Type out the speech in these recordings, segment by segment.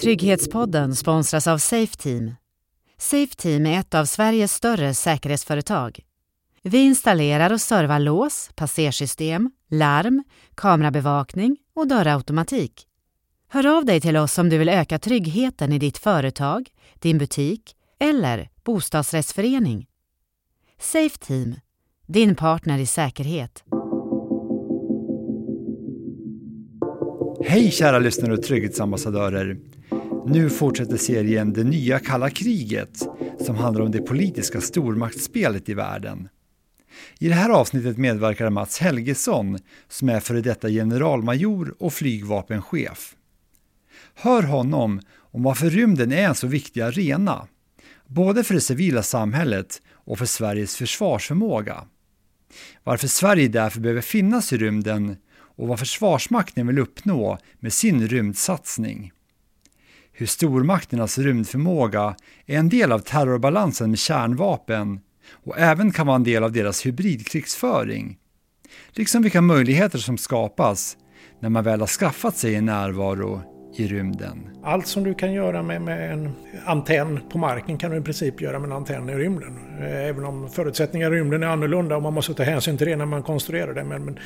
Trygghetspodden sponsras av Safeteam. Safeteam är ett av Sveriges större säkerhetsföretag. Vi installerar och servar lås, passersystem, larm, kamerabevakning och dörrautomatik. Hör av dig till oss om du vill öka tryggheten i ditt företag, din butik eller bostadsrättsförening. Safeteam, din partner i säkerhet. Hej kära lyssnare och trygghetsambassadörer. Nu fortsätter serien Det nya kalla kriget som handlar om det politiska stormaktsspelet i världen. I det här avsnittet medverkar Mats Helgesson som är före detta generalmajor och flygvapenchef. Hör honom om varför rymden är en så viktig arena, både för det civila samhället och för Sveriges försvarsförmåga. Varför Sverige därför behöver finnas i rymden och vad Försvarsmakten vill uppnå med sin rymdsatsning. Hur stormakternas rymdförmåga är en del av terrorbalansen med kärnvapen och även kan vara en del av deras hybridkrigsföring. Liksom vilka möjligheter som skapas när man väl har skaffat sig en närvaro i rymden. Allt som du kan göra med, med, en antenn på marken kan du i princip göra med en antenn i rymden. Eh, även om förutsättningarna i rymden är annorlunda och man måste ta hänsyn till det när man konstruerar det. Men, men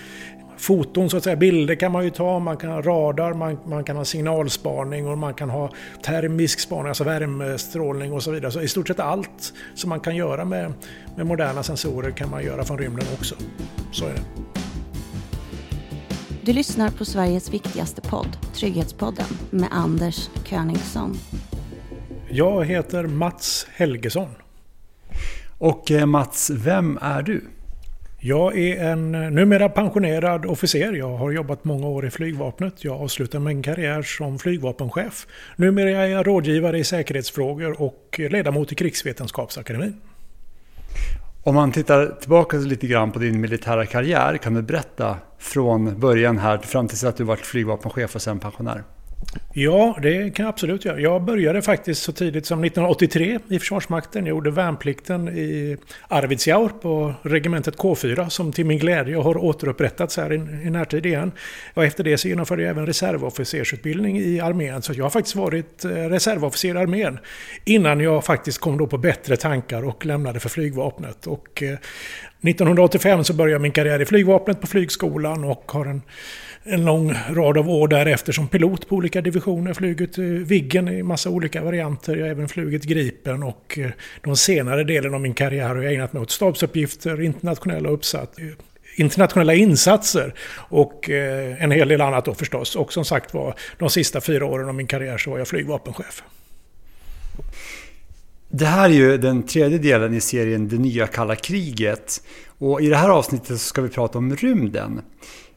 foton, så att säga, bilder kan man ju ta, man kan ha radar, man, man kan ha signalspaning och man kan ha termisk spaning, alltså värmestrålning och så vidare. Så i stort sett allt som man kan göra med, med moderna sensorer kan man göra från rymden också. Så är det. Du lyssnar på Sveriges viktigaste podd, Trygghetspodden, med Anders Königsson. Jag heter Mats Helgesson. Och eh, Mats, vem är du? Jag är en eh, numera pensionerad officer. Jag har jobbat många år i flygvapnet. Jag avslutade min karriär som flygvapenchef. Numera är jag rådgivare i säkerhetsfrågor och ledamot i Krigsvetenskapsakademin. Om man tittar tillbaka lite grann på din militära karriär, kan du berätta från början här fram tills att du varit flygvapenchef och sen pensionär? Ja, det kan jag absolut göra. Jag började faktiskt så tidigt som 1983 i Försvarsmakten. Jag gjorde värnplikten i Arvidsjaur på regementet K4 som till min glädje har återupprättats här i, i närtid igen. Och efter det så genomförde jag även reservofficersutbildning i armén. Så jag har faktiskt varit eh, reservofficer i armén innan jag faktiskt kom då på bättre tankar och lämnade för flygvapnet. Och eh, 1985 så började jag min karriär i flygvapnet på flygskolan och har en en lång rad av år därefter som pilot på olika divisioner. Flugit eh, Viggen i massa olika varianter. Jag har även flugit Gripen och eh, de senare delen av min karriär har jag ägnat mig åt stabsuppgifter, internationella uppsatt, eh, internationella insatser och en hel del annat då förstås. Och som sagt var, de sista fyra åren av min karriär så var jag flygvapenchef. Det här är ju den tredje delen i serien Det nya kalla kriget. Och i det här avsnittet så ska vi prata om rymden.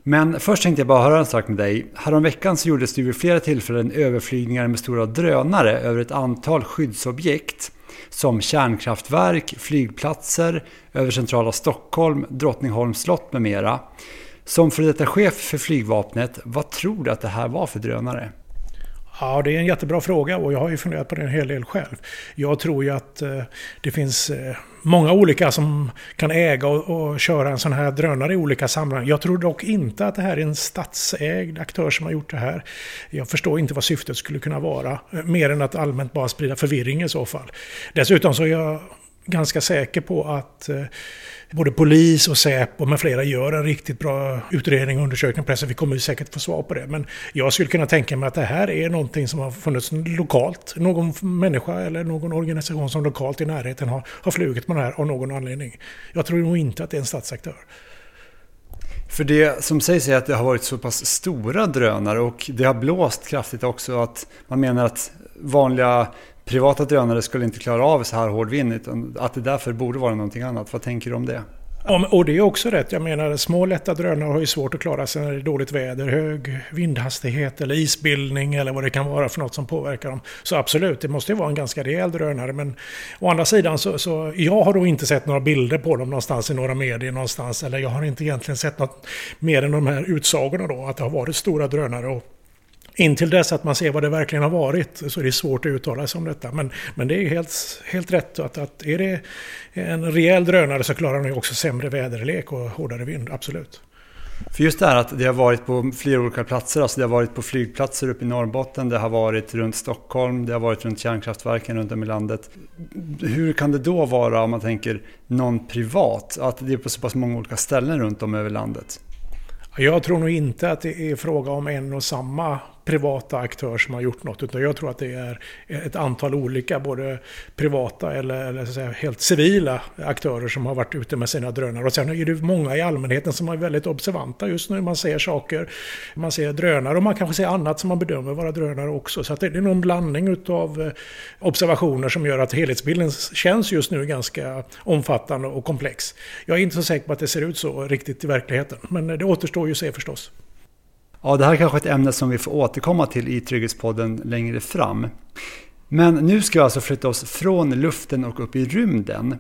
Men först tänkte jag bara höra en sak med dig. Häromveckan så gjordes det vid flera tillfällen överflygningar med stora drönare över ett antal skyddsobjekt som kärnkraftverk, flygplatser, över centrala Stockholm, Drottningholms slott med mera. Som för detta chef för flygvapnet, vad tror du att det här var för drönare? Ja, det är en jättebra fråga och jag har ju funderat på det en hel del själv. Jag tror ju att eh, det finns eh, många olika som kan äga och, och, köra en sån här drönare i olika sammanhang. Jag tror dock inte att det här är en statsägd aktör som har gjort det här. Jag förstår inte vad syftet skulle kunna vara. Eh, mer än att allmänt bara sprida förvirring i så fall. Dessutom så är jag ganska säker på att eh, både polis och Säpo med flera gör en riktigt bra utredning och undersökning på det. Så vi kommer säkert få svar på det. Men jag skulle kunna tänka mig att det här är någonting som har funnits lokalt. Någon människa eller någon organisation som lokalt i närheten har, har flugit med det här av någon anledning. Jag tror nog inte att det är en statsaktör. För det som sägs är att det har varit så pass stora drönare och det har blåst kraftigt också. att Man menar att vanliga privata drönare skulle inte klara av så här hård vind, utan att det därför borde vara någonting annat. Vad tänker du om det? Ja, och det är också rätt. Jag menar, små lätta drönare har ju svårt att klara sig när det är dåligt väder, hög vindhastighet eller isbildning eller vad det kan vara för något som påverkar dem. Så absolut, det måste ju vara en ganska rejäl drönare. Men å andra sidan så, så jag har då inte sett några bilder på dem någonstans i några medier någonstans. Eller jag har inte egentligen sett något mer än de här utsagorna då, att det har varit stora drönare. Och Intill dess att man ser vad det verkligen har varit så är det svårt att uttala sig om detta. Men, men det är helt, helt rätt att, att är det en rejäl drönare så klarar den också sämre väderlek och hårdare vind, absolut. För just det här att det har varit på flera olika platser, alltså det har varit på flygplatser uppe i Norrbotten, det har varit runt Stockholm, det har varit runt kärnkraftverken runt om i landet. Hur kan det då vara om man tänker någon privat, att det är på så pass många olika ställen runt om över landet? Jag tror nog inte att det är fråga om en och samma privata aktör som har gjort något. Utan jag tror att det är ett antal olika, både privata eller, eller så säga, helt civila aktörer som har varit ute med sina drönare. Och sen är det många i allmänheten som är väldigt observanta just nu. Man ser saker, man ser drönare och man kanske ser annat som man bedömer vara drönare också. Så det är nog en blandning av eh, observationer som gör att helhetsbilden känns just nu ganska omfattande och komplex. Jag är inte så säker på att det ser ut så riktigt i verkligheten. Men det återstår ju att se förstås. Ja, det här är kanske ett ämne som vi får återkomma till i Trygghetspodden längre fram. Men nu ska vi alltså flytta oss från luften och upp i rymden.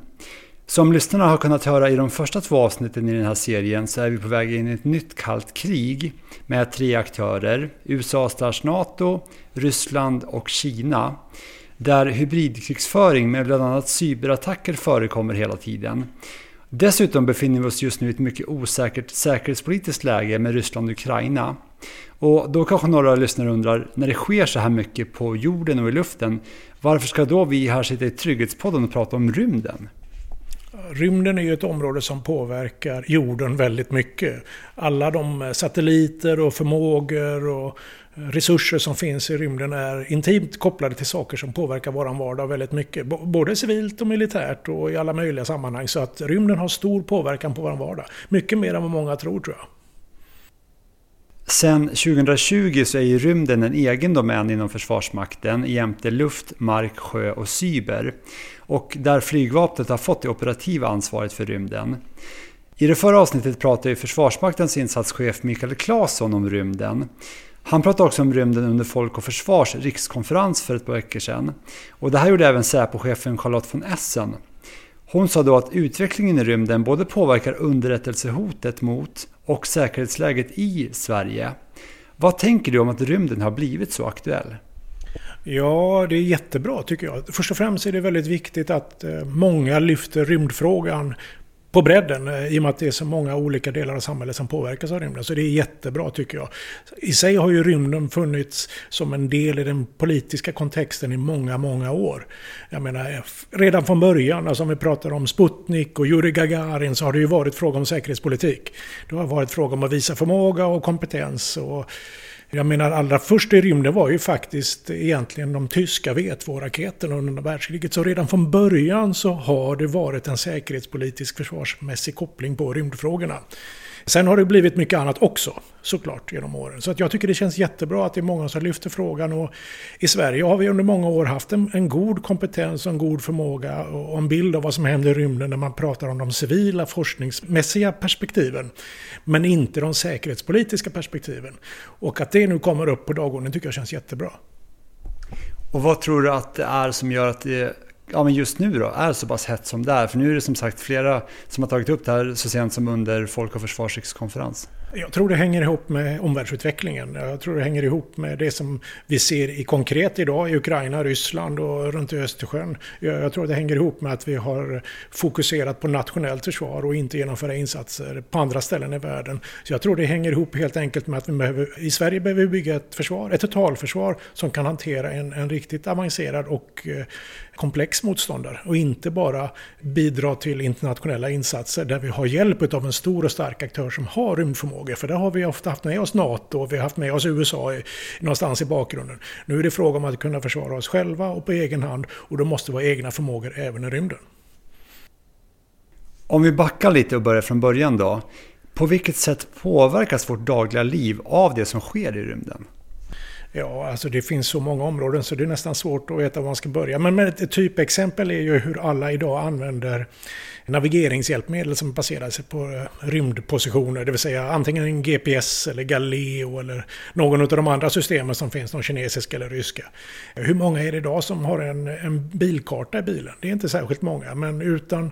Som lyssnarna har kunnat höra i de första två avsnitten i den här serien så är vi på väg in i ett nytt kallt krig med tre aktörer, USA NATO, Ryssland och Kina. Där hybridkrigsföring med bland annat cyberattacker förekommer hela tiden. Dessutom befinner vi oss just nu i ett mycket osäkert säkerhetspolitiskt läge med Ryssland och Ukraina. Och då kanske några lyssnare undrar, när det sker så här mycket på jorden och i luften, varför ska då vi här sitta i Trygghetspodden och prata om rymden? Rymden är ju ett område som påverkar jorden väldigt mycket. Alla de satelliter och förmågor och resurser som finns i rymden är intimt kopplade till saker som påverkar vår vardag väldigt mycket. Både civilt och militärt och i alla möjliga sammanhang. Så att rymden har stor påverkan på vår vardag. Mycket mer än vad många tror tror jag. Sen 2020 så är ju rymden en egen domän inom Försvarsmakten jämte luft, mark, sjö och cyber. Och där flygvapnet har fått det operativa ansvaret för rymden. I det förra avsnittet pratade ju Försvarsmaktens insatschef Mikael Claesson om rymden. Han pratade också om rymden under Folk och Försvars rikskonferens för ett par veckor sedan. Och det här gjorde även Säpochefen Charlotte von Essen. Hon sa då att utvecklingen i rymden både påverkar underrättelsehotet mot och säkerhetsläget i Sverige. Vad tänker du om att rymden har blivit så aktuell? Ja, det är jättebra tycker jag. Först och främst är det väldigt viktigt att eh, många lyfter rymdfrågan på bredden eh, i och med att det är så många olika delar av samhället som påverkas av rymden. Så det är jättebra tycker jag. I sig har ju rymden funnits som en del i den politiska kontexten i många, många år. Jag menar, redan från början, alltså om vi pratar om Sputnik och Yuri Gagarin, så har det ju varit fråga om säkerhetspolitik. Det har varit fråga om att visa förmåga och kompetens. och jag menar allra först i rymden var ju faktiskt egentligen de tyska V2-raketerna under andra världskriget. Så redan från början så har det varit en säkerhetspolitisk försvarsmässig koppling på rymdfrågorna. Sen har det blivit mycket annat också, såklart, genom åren. Så att jag tycker det känns jättebra att det är många som lyfter frågan. Och I Sverige har vi under många år haft en, en god kompetens och en god förmåga och en bild av vad som händer i rymden när man pratar om de civila forskningsmässiga perspektiven. Men inte de säkerhetspolitiska perspektiven. Och att det nu kommer upp på dagordningen tycker jag känns jättebra. Och vad tror du att det är som gör att det ja, men just nu då, är så pass hett som det är? För nu är det som sagt flera som har tagit upp det här så sent som under Folk och försvarsrikskonferens. Jag tror det hänger ihop med omvärldsutvecklingen. Jag tror det hänger ihop med det som vi ser i konkret idag i Ukraina, Ryssland och runt i Östersjön. Jag tror det hänger ihop med att vi har fokuserat på nationellt försvar och inte genomföra insatser på andra ställen i världen. Så jag tror det hänger ihop helt enkelt med att vi behöver, i Sverige behöver vi bygga ett försvar, ett totalförsvar som kan hantera en, en riktigt avancerad och eh, komplex motståndare och inte bara bidra till internationella insatser där vi har hjälp av en stor och stark aktör som har rymdförmåga. För där har vi ofta haft med oss NATO och vi har haft med oss USA i, någonstans i bakgrunden. Nu är det fråga om att kunna försvara oss själva och på egen hand och då måste vi ha egna förmågor även i rymden. Om vi backar lite och börjar från början då. På vilket sätt påverkas vårt dagliga liv av det som sker i rymden? Ja, alltså det finns så många områden så det är nästan svårt att veta var man ska börja. Men ett typexempel är ju hur alla idag använder navigeringshjälpmedel som baserar sig på eh, rymdpositioner. Det vill säga antingen en GPS eller Galileo eller någon av de andra systemen som finns, de kinesiska eller ryska. Hur många är det idag som har en, en bilkarta i bilen? Det är inte särskilt många, men utan,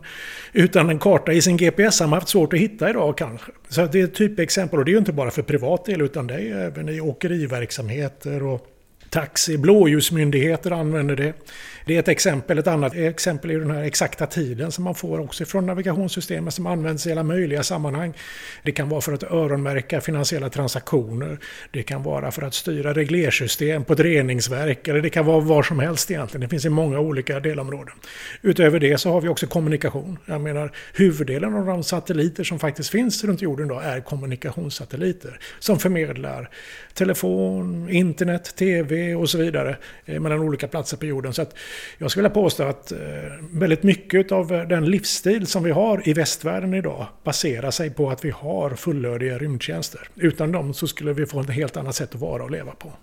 utan en karta i sin GPS har man haft svårt att hitta idag kanske. Så det är ett typexempel och det är ju inte bara för privat del utan det är även i åkeriverksamheter och taxi, blåljusmyndigheter använder det. Det är ett exempel. Ett annat exempel är den här exakta tiden som man får också från navigationssystemet som används i alla möjliga sammanhang. Det kan vara för att öronmärka finansiella transaktioner. Det kan vara för att styra reglersystem på ett reningsverk. Eller det kan vara var som helst egentligen. Det finns i många olika delområden. Utöver det så har vi också kommunikation. Jag menar huvuddelen av de satelliter som faktiskt finns runt jorden idag är kommunikationssatelliter. Som förmedlar telefon, internet, tv och så vidare eh, mellan olika platser på jorden. Så att jag skulle vilja påstå att eh, väldigt mycket av eh, den livsstil som vi har i västvärlden idag baserar sig på att vi har fullödiga rymdtjänster. Utan dem så skulle vi få ett helt annat sätt att vara och leva på.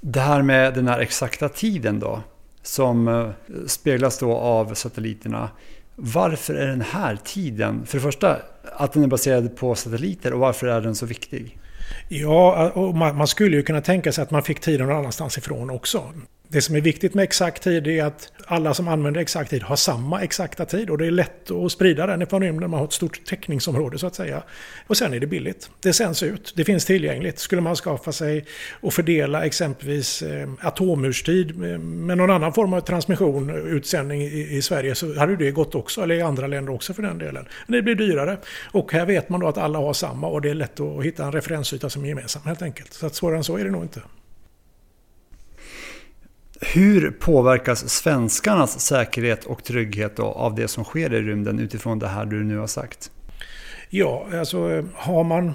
Det här med den här exakta tiden då, som speglas då av satelliterna. Varför är den här tiden, för det första, att den är baserad på satelliter och varför är den så viktig? Ja, och man, skulle ju kunna tänka sig att man fick tiden någon annanstans ifrån också. Det som är viktigt med exakt tid är att alla som använder exakt tid har samma exakta tid och det är lätt att sprida den ifrån rymden. Man har ett stort täckningsområde så att säga. Och sen är det billigt. Det sänds ut. Det finns tillgängligt. Skulle man skaffa sig och fördela exempelvis eh, atomurstid eh, med någon annan form av transmission, eh, utsändning i, i Sverige så hade det gått också, eller i andra länder också för den delen. Men det blir dyrare. Och här vet man då att alla har samma och det är lätt att hitta en referensyta som är gemensam helt enkelt. Så att svårare än så är det nog inte. Hur påverkas svenskarnas säkerhet och trygghet av det som sker i rymden utifrån det här du nu har sagt? Ja, alltså eh, har man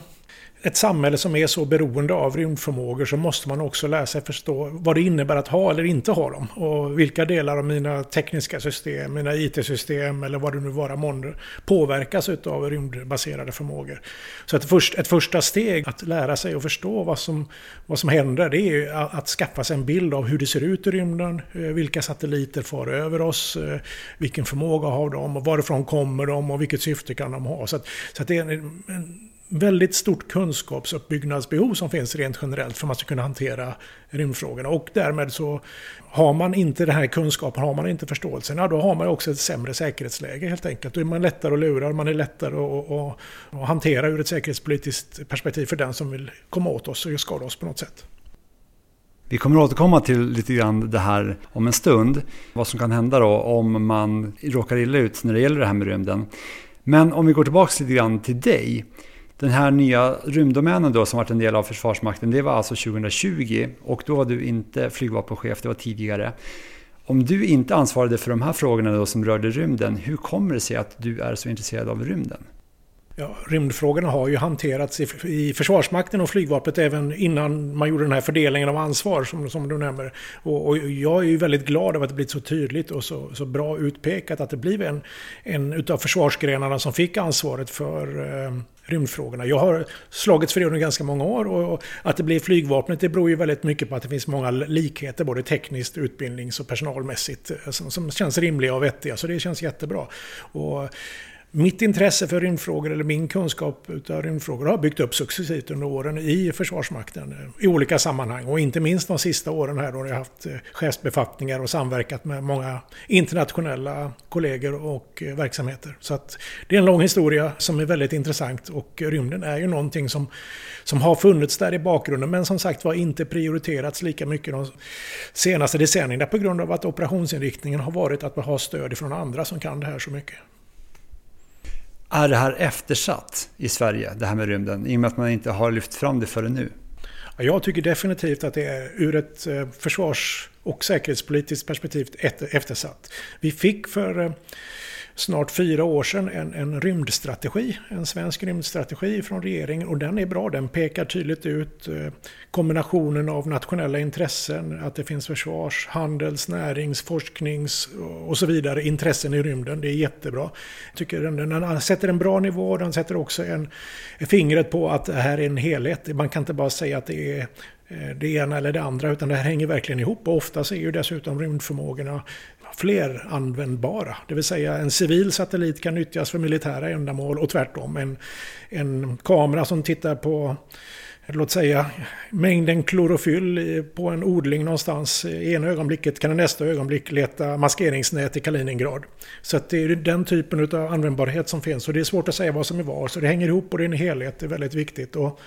ett samhälle som är så beroende av rymdförmågor så måste man också lära sig förstå vad det innebär att ha eller inte ha dem. Och vilka delar av mina tekniska system, mina IT-system eller vad det nu vara månde påverkas av rymdbaserade förmågor. Så ett, först, ett första steg att lära sig och förstå vad som, vad som händer det är att, att skaffa sig en bild av hur det ser ut i rymden, eh, vilka satelliter far över oss, eh, vilken förmåga har de och varifrån kommer de och vilket syfte kan de ha. Så, att, så att det är en, en väldigt stort kunskapsuppbyggnadsbehov som finns rent generellt för att man ska kunna hantera rymdfrågorna. Och därmed så har man inte den här kunskapen, har man inte förståelsen, ja, då har man också ett sämre säkerhetsläge helt enkelt. Då är man lättare att lura, man är lättare att, att, att hantera ur ett säkerhetspolitiskt perspektiv för den som vill komma åt oss och skada oss på något sätt. Vi kommer att återkomma till lite grann det här om en stund. Vad som kan hända då om man råkar illa ut när det gäller det här med rymden. Men om vi går tillbaka lite grann till dig. Den här nya rymddomänen då som varit en del av Försvarsmakten, det var alltså 2020 och då var du inte flygvapenchef, det var tidigare. Om du inte ansvarade för de här frågorna då som rörde rymden, hur kommer det sig att du är så intresserad av rymden? Ja, rymdfrågorna har ju hanterats i, i Försvarsmakten och flygvapnet även innan man gjorde den här fördelningen av ansvar som, som du nämner. Och, och jag är ju väldigt glad över att det blivit så tydligt och så, så bra utpekat att det blev en, en utav försvarsgrenarna som fick ansvaret för eh, rymdfrågorna. Jag har slagits för det under ganska många år och att det blir flygvapnet det beror ju väldigt mycket på att det finns många likheter både tekniskt, utbildnings och personalmässigt eh, som, som känns rimliga och vettiga. Så det känns jättebra. Och mitt intresse för rymdfrågor, eller min kunskap utav rymdfrågor, har byggt upp successivt under åren i Försvarsmakten eh, i olika sammanhang. Och inte minst de sista åren här då jag har haft eh, chefsbefattningar och samverkat med många internationella kollegor och eh, verksamheter. Så att det är en lång historia som är väldigt intressant och rymden är ju någonting som, som har funnits där i bakgrunden men som sagt var inte prioriterats lika mycket de senaste decennierna på grund av att operationsinriktningen har varit att man har stöd från andra som kan det här så mycket. Är det här eftersatt i Sverige, det här med rymden, i och med att man inte har lyft fram det förrän nu? Jag tycker definitivt att det är ur ett eh, försvars och säkerhetspolitiskt perspektiv eftersatt. Vi fick för eh, snart fyra år sedan en, en rymdstrategi, en svensk rymdstrategi från regeringen och den är bra. Den pekar tydligt ut eh, kombinationen av nationella intressen, att det finns försvars, handels, närings, forsknings och så vidare intressen i rymden. Det är jättebra. Jag tycker den, den sätter en bra nivå, den sätter också en, fingret på att det här är en helhet. Man kan inte bara säga att det är eh, det ena eller det andra utan det här hänger verkligen ihop och ofta är ju dessutom rymdförmågorna fler användbara. Det vill säga en civil satellit kan nyttjas för militära ändamål och tvärtom. En, en kamera som tittar på låt säga mängden klorofyll på en odling någonstans i ena ögonblicket kan i nästa ögonblick leta maskeringsnät i Kaliningrad. Så att det är den typen av användbarhet som finns och det är svårt att säga vad som är vad. Så det hänger ihop och det är en helhet, det är väldigt viktigt. Och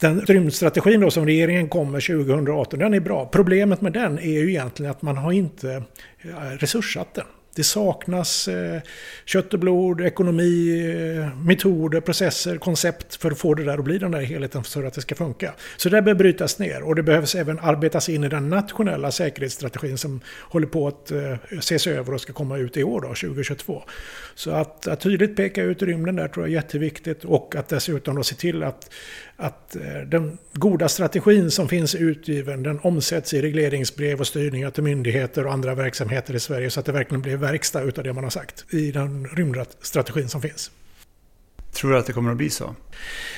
den rymdstrategin då som regeringen kom med 2018, den är bra. Problemet med den är ju egentligen att man har inte eh, resurssatt den. Det saknas eh, kött och blod, ekonomi, eh, metoder, processer, koncept för att få det där att bli den där helheten för att det ska funka. Så det behöver brytas ner och det behövs även arbetas in i den nationella säkerhetsstrategin som håller på att eh, ses över och ska komma ut i år, då, 2022. Så att, att tydligt peka ut rymden där tror jag är jätteviktigt och att dessutom då se till att att eh, den goda strategin som finns utgiven den omsätts i regleringsbrev och styrningar till myndigheter och andra verksamheter i Sverige så att det verkligen blir verkstad utav det man har sagt i den rymdstrategin som finns. Tror du att det kommer att bli så?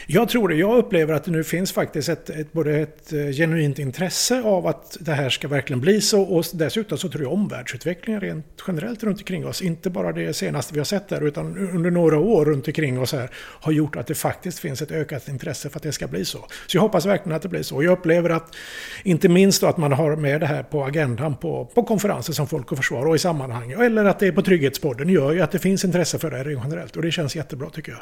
Jag tror det. Jag upplever att det nu finns faktiskt ett, ett, både ett eh, genuint intresse av att det här ska verkligen bli så och dessutom så tror jag omvärldsutvecklingen rent generellt runt omkring oss, inte bara det senaste vi har sett där utan under några år runt omkring oss här har gjort att det faktiskt finns ett ökat intresse för att det ska bli så. Så jag hoppas verkligen att det blir så. Jag upplever att inte minst då att man har med det här på agendan på, på konferenser som Folk och Försvar och i sammanhang eller att det är på Trygghetspodden gör ju att det finns intresse för det här generellt och det känns jättebra tycker jag.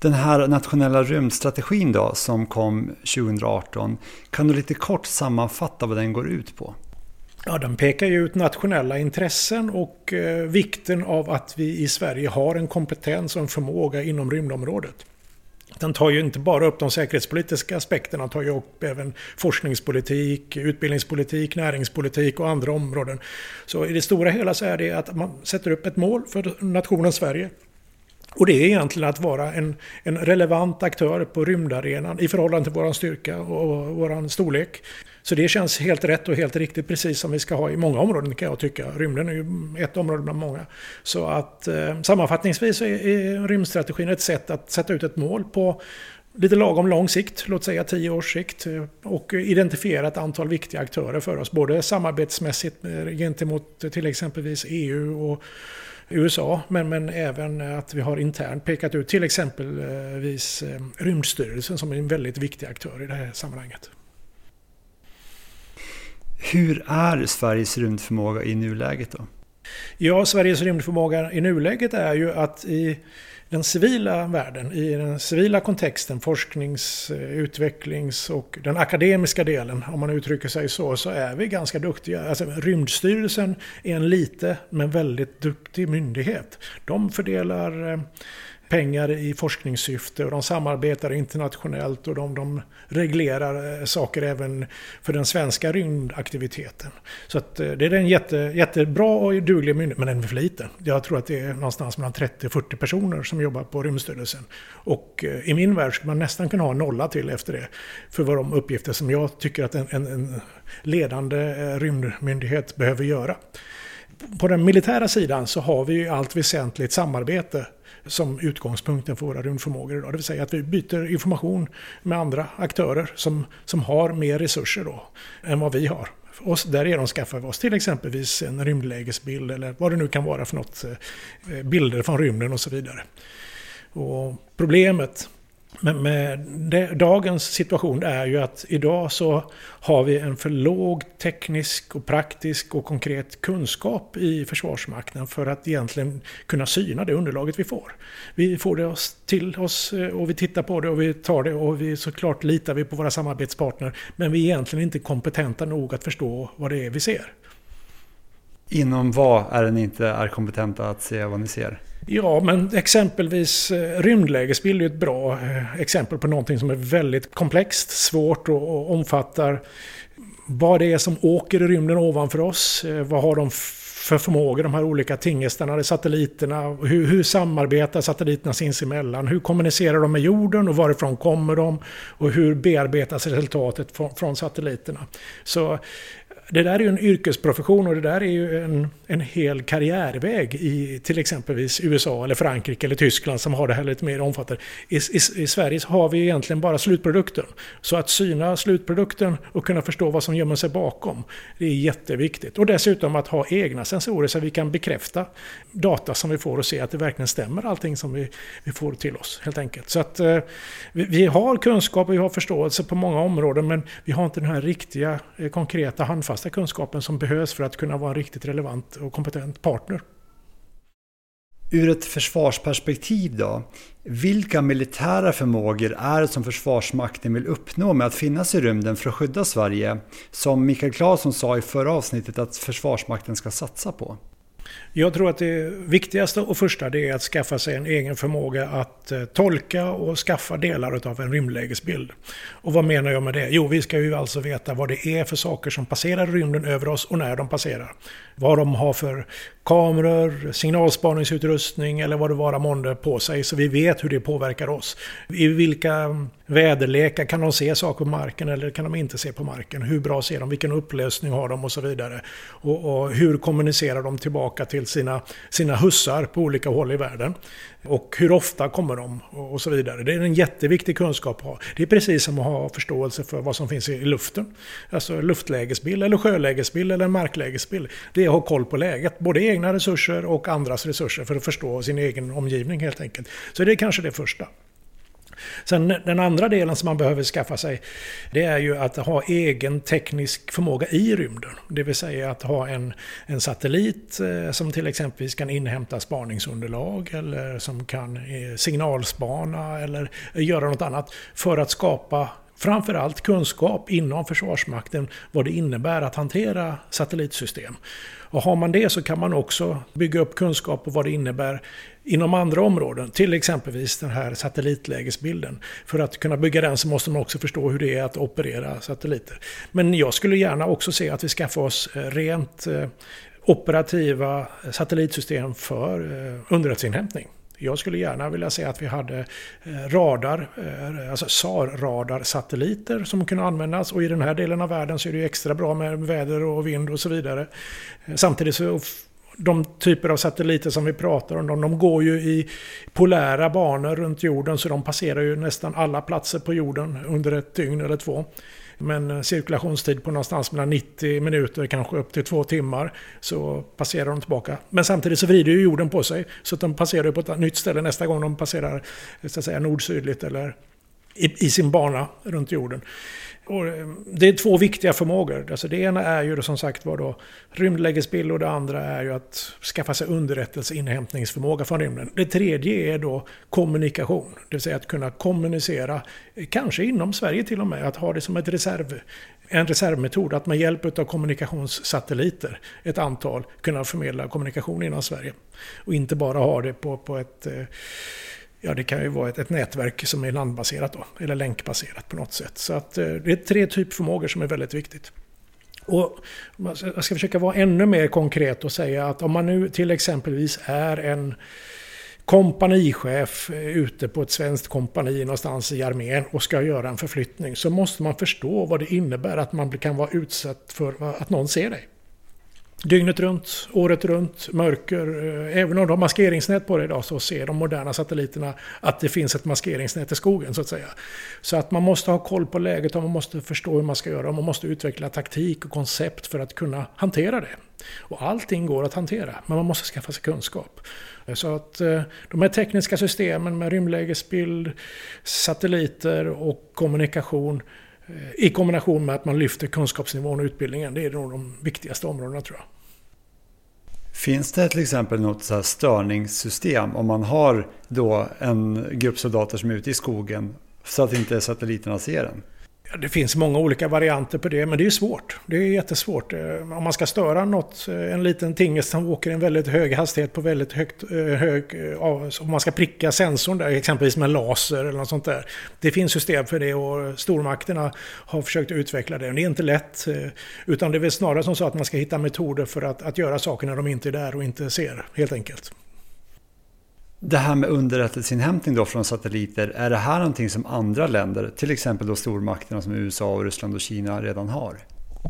Den här nationella rymdstrategin då, som kom 2018, kan du lite kort sammanfatta vad den går ut på? Ja, den pekar ju ut nationella intressen och eh, vikten av att vi i Sverige har en kompetens och en förmåga inom rymdområdet. Den tar ju inte bara upp de säkerhetspolitiska aspekterna, den tar ju upp även forskningspolitik, utbildningspolitik, näringspolitik och andra områden. Så i det stora hela så är det att man sätter upp ett mål för nationen Sverige och det är egentligen att vara en, en relevant aktör på rymdarenan i förhållande till vår styrka och vår storlek. Så det känns helt rätt och helt riktigt, precis som vi ska ha i många områden kan jag tycka. Rymden är ju ett område bland många. Så att eh, sammanfattningsvis är, är rymdstrategin ett sätt att sätta ut ett mål på lite lagom lång sikt, låt säga tio års sikt, eh, och identifiera ett antal viktiga aktörer för oss, både samarbetsmässigt eh, gentemot till exempelvis EU och USA, men, men även att vi har internt pekat ut till exempelvis eh, Rymdstyrelsen som är en väldigt viktig aktör i det här sammanhanget. Hur är Sveriges rymdförmåga i nuläget då? Ja, Sveriges rymdförmåga i nuläget är ju att i den civila världen, i den civila kontexten, forsknings-, eh, utvecklings och den akademiska delen, om man uttrycker sig så, så är vi ganska duktiga. Alltså, Rymdstyrelsen är en lite men väldigt duktig myndighet. De fördelar eh, pengar i forskningssyfte och de samarbetar internationellt och de, de reglerar eh, saker även för den svenska rymdaktiviteten. Så att eh, det är en jätte, jättebra och duglig myndighet, men den är för liten. Jag tror att det är någonstans mellan 30-40 personer som jobbar på Rymdstyrelsen. Och eh, i min värld skulle man nästan kunna ha en nolla till efter det. För vad de uppgifter som jag tycker att en, en, en ledande rymdmyndighet behöver göra. På den militära sidan så har vi i allt väsentligt samarbete som utgångspunkten för våra rymdförmågor idag. Det vill säga att vi byter information med andra aktörer som, som har mer resurser då än vad vi har. Och därigenom skaffar vi oss till exempelvis en rymdlägesbild eller vad det nu kan vara för något, eh, bilder från rymden och så vidare. Och problemet men med det, dagens situation är ju att idag så har vi en för låg teknisk och praktisk och konkret kunskap i Försvarsmakten för att egentligen kunna syna det underlaget vi får. Vi får det till oss eh, och vi tittar på det och vi tar det och vi såklart litar vi på våra samarbetspartner men vi är egentligen inte kompetenta nog att förstå vad det är vi ser. Inom vad är ni inte är kompetenta att se vad ni ser? Ja, men exempelvis eh, rymdlägesbild är ett bra eh, exempel på någonting som är väldigt komplext, svårt och omfattar vad det är som åker i rymden ovanför oss. Eh, vad har de för förmågor, de här olika tingestarna, satelliterna. Hur, hur samarbetar satelliterna sinsemellan? Hur kommunicerar de med jorden och varifrån kommer de? Och hur bearbetas resultatet från, från satelliterna? Så det där är ju en yrkesprofession och det där är ju en, en hel karriärväg i till exempelvis USA eller Frankrike eller Tyskland som har det här lite mer omfattande. I, i, I, Sverige har vi egentligen bara slutprodukten. Så att syna slutprodukten och kunna förstå vad som gömmer sig bakom, det är jätteviktigt. Och dessutom att ha egna sensorer så att vi kan bekräfta data som vi får och se att det verkligen stämmer allting som vi, vi får till oss helt enkelt. Så att eh, vi, vi, har kunskap och vi har förståelse på många områden men vi har inte den här riktiga eh, konkreta handfasta kunskapen som behövs för att kunna vara en riktigt relevant och kompetent partner. Ur ett försvarsperspektiv då, vilka militära förmågor är det som Försvarsmakten vill uppnå med att finnas i rymden för att skydda Sverige? Som Mikael Claesson sa i förra avsnittet att Försvarsmakten ska satsa på. Jag tror att det viktigaste och första det är att skaffa sig en egen förmåga att eh, tolka och skaffa delar av en rymdlägesbild. Och vad menar jag med det? Jo, vi ska ju alltså veta vad det är för saker som passerar rymden över oss och när de passerar. Vad de har för kameror, signalspaningsutrustning eller vad det vara månde på sig så vi vet hur det påverkar oss. I vilka väderlekar kan de se saker på marken eller kan de inte se på marken? Hur bra ser de? Vilken upplösning har de? Och så vidare. Och, och hur kommunicerar de tillbaka till sina, sina hussar på olika håll i världen? Och hur ofta kommer de? Och så vidare. Det är en jätteviktig kunskap att ha. Det är precis som att ha förståelse för vad som finns i luften. Alltså luftlägesbild, eller sjölägesbild eller marklägesbild. Det är att ha koll på läget. Både egna resurser och andras resurser för att förstå sin egen omgivning helt enkelt. Så det är kanske det första. Sen den andra delen som man behöver skaffa sig det är ju att ha egen teknisk förmåga i rymden. Det vill säga att ha en, en satellit eh, som till exempel kan inhämta spaningsunderlag eller som kan eh, signalspana eller göra något annat för att skapa framförallt kunskap inom Försvarsmakten vad det innebär att hantera satellitsystem. Och har man det så kan man också bygga upp kunskap på vad det innebär inom andra områden, till exempelvis den här satellitlägesbilden. För att kunna bygga den så måste man också förstå hur det är att operera satelliter. Men jag skulle gärna också se att vi skaffar oss eh, rent eh, operativa satellitsystem för eh, underrättelseinhämtning. Jag skulle gärna vilja se att vi hade eh, radar, eh, alltså SAR-radarsatelliter som kunde användas. Och i den här delen av världen så är det extra bra med väder och vind och så vidare. Eh, samtidigt så de typer av satelliter som vi pratar om, de, de går ju i polära banor runt jorden så de passerar ju nästan alla platser på jorden under ett dygn eller två. Men eh, cirkulationstid på någonstans mellan 90 minuter, kanske upp till två timmar, så passerar de tillbaka. Men samtidigt så vrider ju jorden på sig, så att de passerar på ett nytt ställe nästa gång de passerar eh, så att säga, nord-sydligt eller i, i sin bana runt jorden. Och det är två viktiga förmågor. Alltså det ena är ju som sagt var då rymdlägesbild och det andra är ju att skaffa sig underrättelseinhämtningsförmåga från rymden. Det tredje är då kommunikation. Det vill säga att kunna kommunicera, kanske inom Sverige till och med, att ha det som ett reserv, en reservmetod. Att med hjälp av kommunikationssatelliter, ett antal, kunna förmedla kommunikation inom Sverige. Och inte bara ha det på, på ett eh, Ja, det kan ju vara ett, ett, nätverk som är landbaserat då, eller länkbaserat på något sätt. Så att, eh, det är tre typförmågor som är väldigt viktigt. Och jag ska försöka vara ännu mer konkret och säga att om man nu till exempelvis är en kompanichef eh, ute på ett svenskt kompani någonstans i armén och ska göra en förflyttning så måste man förstå vad det innebär att man kan vara utsatt för att någon ser dig. Dygnet runt, året runt, mörker. Eh, även om de har maskeringsnät på det idag så ser de moderna satelliterna att det finns ett maskeringsnät i skogen så att säga. Så att man måste ha koll på läget och man måste förstå hur man ska göra. Och man måste utveckla taktik och koncept för att kunna hantera det. Och allting går att hantera, men man måste skaffa sig kunskap. Eh, så att eh, de här tekniska systemen med rymdlägesbild, satelliter och kommunikation Eh, I kombination med att man lyfter kunskapsnivån och utbildningen. Det är nog de viktigaste områdena tror jag. Finns det till exempel något så störningssystem om man har då en grupp soldater som är ute i skogen så att inte satelliterna ser den? Det finns många olika varianter på det, men det är svårt. Det är jättesvårt. Eh, om man ska störa något, eh, en liten tingest som åker i en väldigt hög hastighet på väldigt högt, eh, hög... Om man ska pricka sensorn där, exempelvis med laser eller något sånt där. Det finns system för det och stormakterna har försökt utveckla det. Men det är inte lätt. Utan det är väl snarare som så att man ska hitta metoder för att, att göra saker när de inte är där och inte ser, helt enkelt. Det här med underrättelseinhämtning då från satelliter, är det här någonting som andra länder, till exempel då stormakterna som USA, och Ryssland och Kina redan har?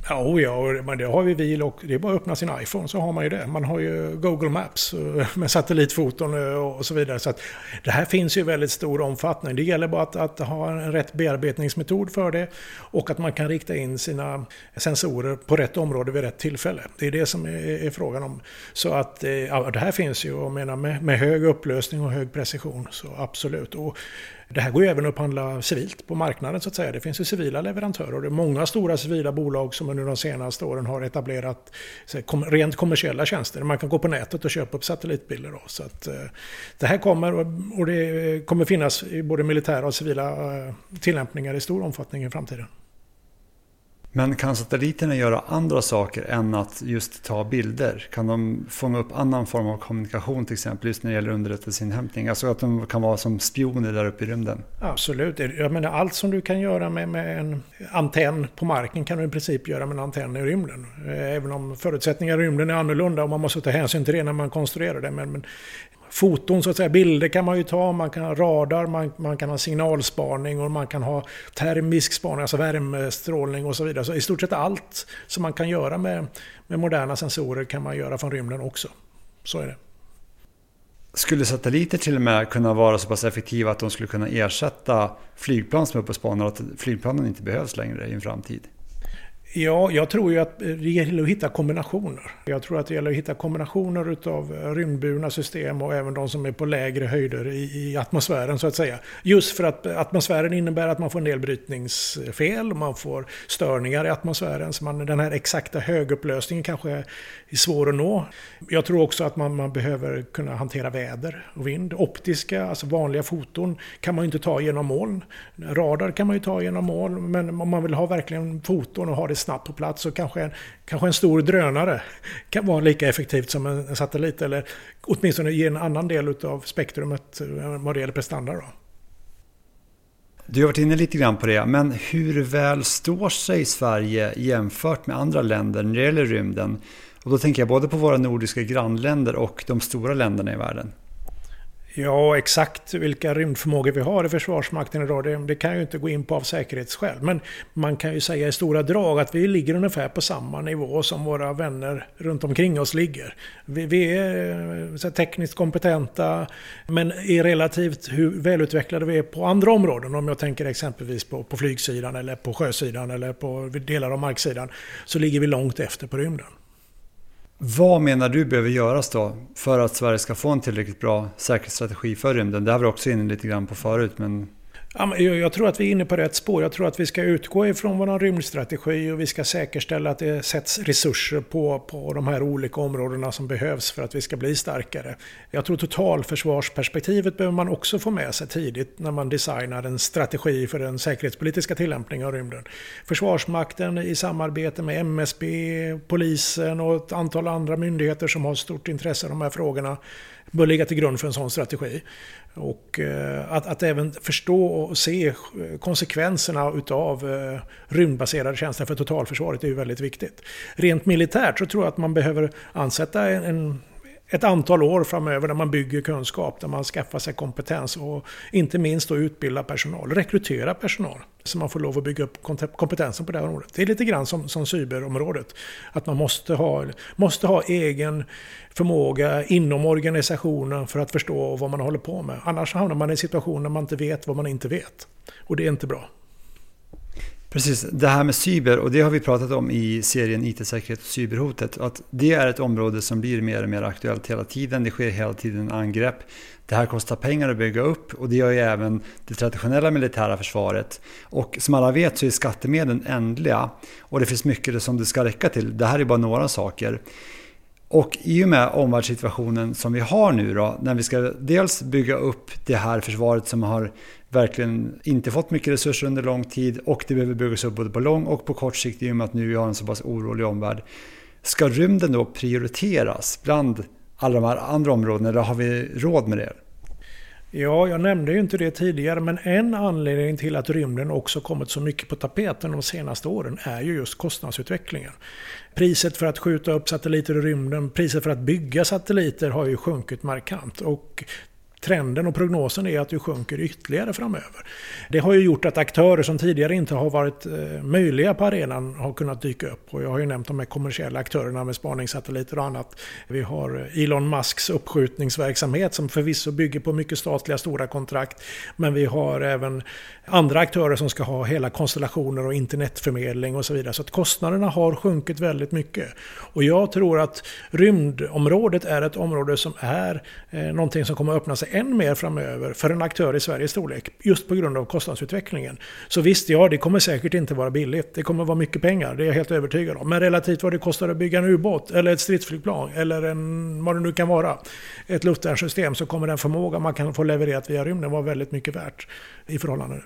Ja, oh ja, men det har vi vi och det är bara att öppna sin iPhone så har man ju det. Man har ju Google Maps eh, med satellitfoton eh, och så vidare. Så att det här finns ju i väldigt stor omfattning. Det gäller bara att, att, ha en rätt bearbetningsmetod för det och att man kan rikta in sina sensorer på rätt område vid rätt tillfälle. Det är det som är, är frågan om. Så att eh, ja, det här finns ju, jag menar med, med hög upplösning och hög precision, så absolut. Och det här går ju även att upphandla civilt på marknaden så att säga. Det finns ju civila leverantörer. och Det är många stora civila bolag som under de senaste åren har etablerat rent kommersiella tjänster. Man kan gå på nätet och köpa upp satellitbilder. Då. Så att, eh, det här kommer och det kommer finnas i både militära och civila eh, tillämpningar i stor omfattning i framtiden. Men kan satelliterna göra andra saker än att just ta bilder? Kan de fånga upp annan form av kommunikation till exempel just när det gäller underrättelseinhämtning? Alltså att de kan vara som spioner där uppe i rymden? Absolut. Jag menar, allt som du kan göra med, med en antenn på marken kan du i princip göra med en antenn i rymden. Eh, även om förutsättningarna i rymden är annorlunda och man måste ta hänsyn till det när man konstruerar det. Men, men foton, så att säga, bilder kan man ju ta, man kan ha radar, man, man kan ha signalspaning och man kan ha termisk spaning, alltså värmestrålning och så vidare. Så i stort sett allt som man kan göra med, med moderna sensorer kan man göra från rymden också. Så är det. Skulle satelliter till och med kunna vara så pass effektiva att de skulle kunna ersätta flygplan som är uppe och spanar att flygplanen inte behövs längre i en framtid? Ja, jag tror ju att det gäller att hitta kombinationer. Jag tror att det gäller att hitta kombinationer utav rymdburna system och även de som är på lägre höjder i, atmosfären så att säga. Just för att atmosfären innebär att man får nedbrytningsfel, man får störningar i atmosfären. Så man, den här exakta högupplösningen kanske är svår att nå. Jag tror också att man, man behöver kunna hantera väder och vind. Optiska, alltså vanliga foton, kan man ju inte ta genom moln. Radar kan man ju ta genom moln, men om man vill ha verkligen foton och ha det snabbt på plats och kanske en, kanske en stor drönare kan vara lika effektivt som en satellit eller åtminstone ge en annan del av spektrumet eh, vad det gäller prestanda. Då. Du har varit inne lite grann på det, men hur väl står sig Sverige jämfört med andra länder när det gäller rymden? Och då tänker jag både på våra nordiska grannländer och de stora länderna i världen. Ja, exakt vilka rymdförmågor vi har i Försvarsmakten idag, det, det, kan jag ju inte gå in på av säkerhetsskäl. Men man kan ju säga i stora drag att vi ligger ungefär på samma nivå som våra vänner runt omkring oss ligger. Vi, vi är eh, så tekniskt kompetenta, men är relativt hur välutvecklade vi är på andra områden. Om jag tänker exempelvis på, på flygsidan, eller på sjösidan eller på delar av marksidan, så ligger vi långt efter på rymden. Vad menar du behöver göras då för att Sverige ska få en tillräckligt bra säkerhetsstrategi för rymden? Det här var också inne lite grann på förut, men jag tror att vi är inne på rätt spår. Jag tror att vi ska utgå ifrån vår rymdstrategi och vi ska säkerställa att det sätts resurser på, på de här olika områdena som behövs för att vi ska bli starkare. Jag tror totalförsvarsperspektivet behöver man också få med sig tidigt när man designar en strategi för den säkerhetspolitiska tillämpningen av rymden. Försvarsmakten i samarbete med MSB, polisen och ett antal andra myndigheter som har stort intresse av de här frågorna bör ligga till grund för en sån strategi. Och eh, att, att även förstå och se eh, konsekvenserna utav eh, rymdbaserade tjänster för totalförsvaret är ju väldigt viktigt. Rent militärt så tror jag att man behöver ansätta en, ett antal år framöver där man bygger kunskap, där man skaffar sig kompetens och inte minst då utbilda personal, rekrytera personal. Så man får lov att bygga upp kompetensen på det här området. Det är lite grann som, som cyberområdet. Att man måste ha, måste ha egen förmåga inom organisationen för att förstå vad man håller på med. Annars hamnar man i en situation där man inte vet vad man inte vet. Och det är inte bra. Precis, det här med cyber och det har vi pratat om i serien IT-säkerhet och cyberhotet. Att det är ett område som blir mer och mer aktuellt hela tiden. Det sker hela tiden angrepp. Det här kostar pengar att bygga upp och det gör ju även det traditionella militära försvaret. Och som alla vet så är skattemedlen ändliga och det finns mycket som det ska räcka till. Det här är bara några saker. Och i och med omvärldssituationen som vi har nu då, när vi ska dels bygga upp det här försvaret som har verkligen inte fått mycket resurser under lång tid och det behöver byggas upp både på lång och på kort sikt i och med att nu vi har en så pass orolig omvärld. Ska rymden då prioriteras bland alla de här andra områdena eller har vi råd med det? Ja, jag nämnde ju inte det tidigare, men en anledning till att rymden också kommit så mycket på tapeten de senaste åren är ju just kostnadsutvecklingen. Priset för att skjuta upp satelliter i rymden, priset för att bygga satelliter har ju sjunkit markant. Och trenden och prognosen är att det sjunker ytterligare framöver. Det har ju gjort att aktörer som tidigare inte har varit eh, möjliga på arenan har kunnat dyka upp. Och jag har ju nämnt de här kommersiella aktörerna med spaningssatelliter och annat. Vi har Elon Musks uppskjutningsverksamhet som förvisso bygger på mycket statliga stora kontrakt. Men vi har även andra aktörer som ska ha hela konstellationer och internetförmedling och så vidare. Så att kostnaderna har sjunkit väldigt mycket. Och jag tror att rymdområdet är ett område som är eh, någonting som kommer att öppna sig sig än mer framöver för en aktör i Sveriges storlek. Just på grund av kostnadsutvecklingen. Så visst, ja, det kommer säkert inte vara billigt. Det kommer vara mycket pengar, det är jag helt övertygad om. Men relativt vad det kostar att bygga en ubåt, eller ett stridsflygplan, eller en, vad det nu kan vara. Ett luftvärnssystem, så kommer den förmåga man kan få levererat via rymden vara väldigt mycket värt i förhållande.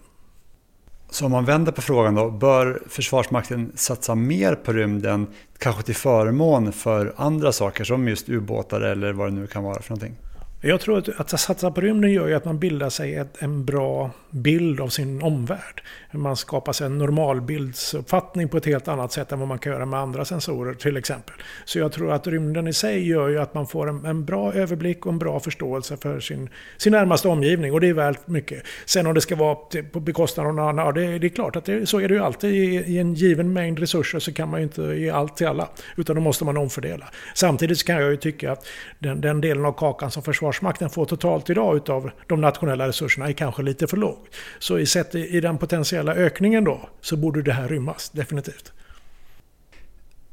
Så om man vänder på frågan då, bör Försvarsmakten satsa mer på rymden, kanske till förmån för andra saker som just ubåtar eller vad det nu kan vara för någonting? Jag tror att, att satsa på rymden gör ju att man bildar sig ett, en bra bild av sin omvärld. Man skapar sig en normalbildsuppfattning på ett helt annat sätt än vad man kan göra med andra sensorer till exempel. Så jag tror att rymden i sig gör ju att man får en, en bra överblick och en bra förståelse för sin, sin närmaste omgivning. Och det är värt mycket. Sen om det ska vara på bekostnad av någon annan, ja, det, det, är klart att det, så är det ju alltid. I, I, en given mängd resurser så kan man ju inte ge allt till alla. Utan då måste man omfördela. Samtidigt kan jag ju tycka att den, den delen av kakan som Försvarsmakten får totalt idag utav de nationella resurserna är kanske lite för låg. Så i, sett i den potentiella ökningen då så borde det här rymmas, definitivt.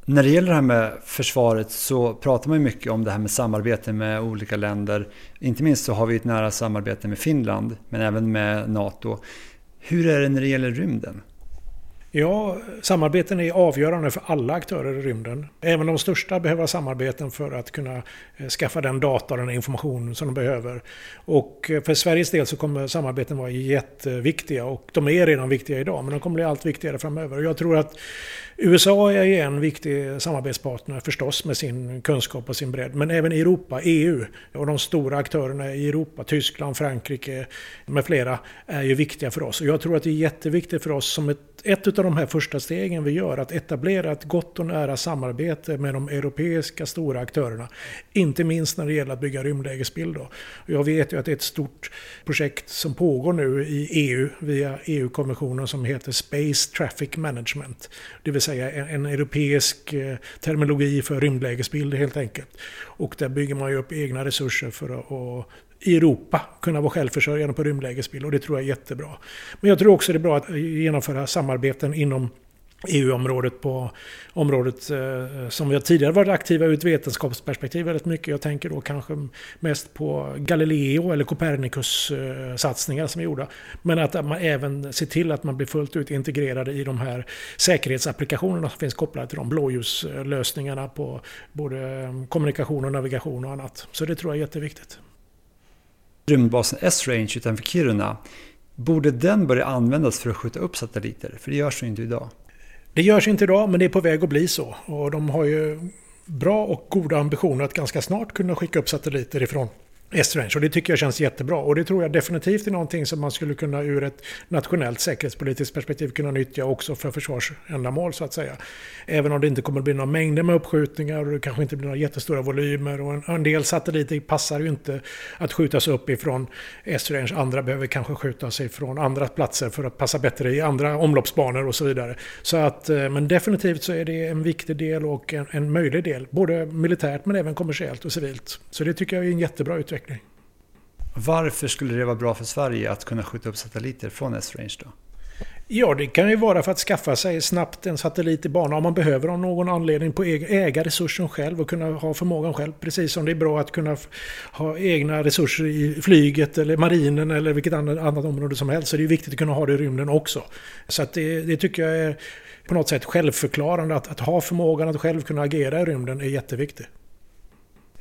När det gäller det här med försvaret så pratar man mycket om det här med samarbete med olika länder. Inte minst så har vi ett nära samarbete med Finland, men även med NATO. Hur är det när det gäller rymden? Ja, samarbeten är avgörande för alla aktörer i rymden. Även de största behöver samarbeten för att kunna eh, skaffa den data och den information som de behöver. Och eh, för Sveriges del så kommer samarbeten vara jätteviktiga och de är redan viktiga idag men de kommer bli allt viktigare framöver. Och jag tror att USA är en viktig samarbetspartner förstås med sin kunskap och sin bredd. Men även Europa, EU och de stora aktörerna i Europa, Tyskland, Frankrike med flera är ju viktiga för oss. Och jag tror att det är jätteviktigt för oss som ett ett av de här första stegen vi gör, att etablera ett gott och nära samarbete med de europeiska stora aktörerna. Inte minst när det gäller att bygga rymdlägesbild. Jag vet ju att det är ett stort projekt som pågår nu i EU via EU-konventionen som heter Space Traffic Management. Det vill säga en, en europeisk eh, terminologi för rymdlägesbild helt enkelt. Och där bygger man ju upp egna resurser för att i Europa kunna vara självförsörjande på rymdlägesbild och det tror jag är jättebra. Men jag tror också det är bra att genomföra samarbeten inom EU-området på området eh, som vi tidigare varit aktiva ur ett vetenskapsperspektiv väldigt mycket. Jag tänker då kanske mest på Galileo eller Copernicus-satsningar eh, som är gjorda. Men att man även ser till att man blir fullt ut integrerade i de här säkerhetsapplikationerna som finns kopplade till de blåljuslösningarna på både eh, kommunikation och navigation och annat. Så det tror jag är jätteviktigt rymdbasen S-Range utanför Kiruna. Borde den börja användas för att skjuta upp satelliter? För det görs ju inte idag. Det görs inte idag, men det är på väg att bli så. Och de har ju bra och goda ambitioner att ganska snart kunna skicka upp satelliter ifrån Estrange. och det tycker jag känns jättebra. Och det tror jag definitivt är någonting som man skulle kunna ur ett nationellt säkerhetspolitiskt perspektiv kunna nyttja också för försvarsändamål så att säga. Även om det inte kommer att bli några mängder med uppskjutningar och det kanske inte blir några jättestora volymer. Och en, en del satelliter passar ju inte att skjutas upp ifrån Estrange. Andra behöver kanske skjutas ifrån andra platser för att passa bättre i andra omloppsbanor och så vidare. Så att, eh, men definitivt så är det en viktig del och en, en möjlig del. Både militärt men även kommersiellt och civilt. Så det tycker jag är en jättebra utveckling utveckling. Varför skulle det vara bra för Sverige att kunna skjuta upp satelliter från S-range då? Ja, det kan ju vara för att skaffa sig snabbt en satellit i bana om man behöver av någon anledning på äga resursen själv och kunna ha förmågan själv. Precis som det är bra att kunna ha egna resurser i flyget eller marinen eller vilket annat område som helst. Så det är viktigt att kunna ha det i rymden också. Så att det, det tycker jag är på något sätt självförklarande. Att, att ha förmågan att själv kunna agera i rymden är jätteviktigt.